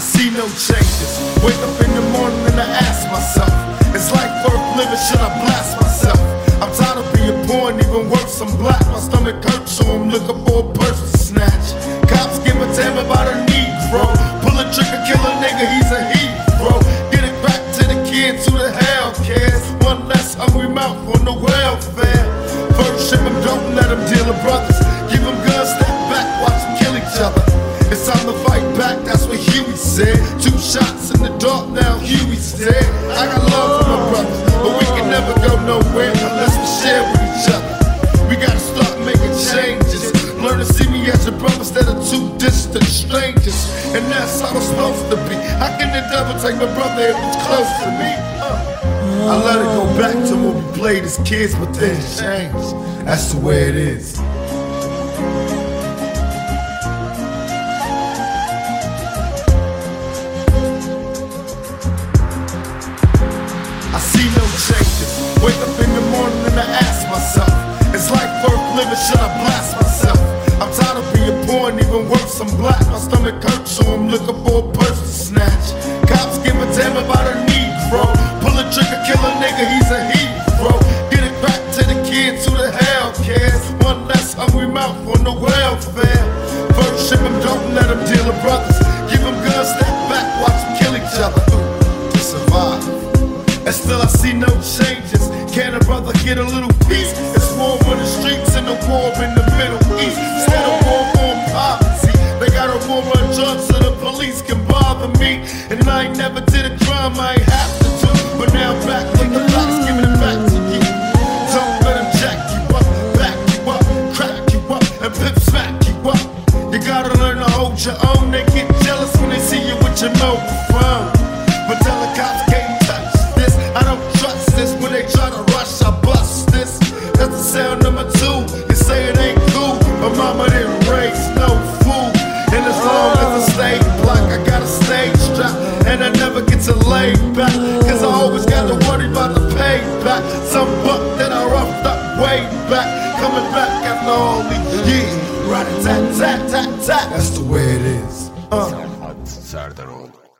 see no changes. Wake up in the morning and I ask myself, is life worth living? Should I blast myself? I'm tired of being poor and even worse, I'm black. My stomach hurts, so I'm looking for a purse to snatch. Cops give a damn about a Negro. Pull a trigger, kill a nigga, he's a hero. Get it back to the kids who the hell cares. One less hungry mouth on the welfare. First ship them, don't let them deal with brothers. Dead. I got love for my brothers, but we can never go nowhere unless we share with each other. We gotta start making changes. Learn to see me as a brother instead of two distant strangers. And that's how it's supposed to be. How can the devil take my brother if it's close to me? Uh. I let it go back to when we played as kids, but things changed. That's the way it is. No changes. Wake up in the morning and I ask myself, is life worth living? Should I blast myself? I'm tired of being poor and even worse, I'm black. My stomach hurts, so I'm looking for a purse to snatch. Cops give a damn about a Negro. Pull a trigger, kill a nigga, he's a hero. Get it back to the kids who the hell cares. One less hungry mouth on the welfare. First ship them, don't let them deal with brothers. And still I see no changes. Can a brother get a little peace? It's war on the streets and a war in the Middle East. Instead of war on poverty, they got a war on drugs so the police can bother me. And I ain't never did a crime I ain't have to do. But now I'm back with the blocks, giving it back to you. Don't let them jack you up, back you up, crack you up, and pip smack you up. You gotta learn to hold your own. They get jealous when they see you with your mobile phone. But tell the cops two. You say it ain't cool, but mama didn't raise no fool. And as long as I stay black, I got a stage strap. And I never get to lay back. Cause I always got to worry about the payback. Some buck that I roughed up way back. Coming back after all these years. Right tat tat tat tat. That's the way it is. Uh. Serhat Serdaroğlu.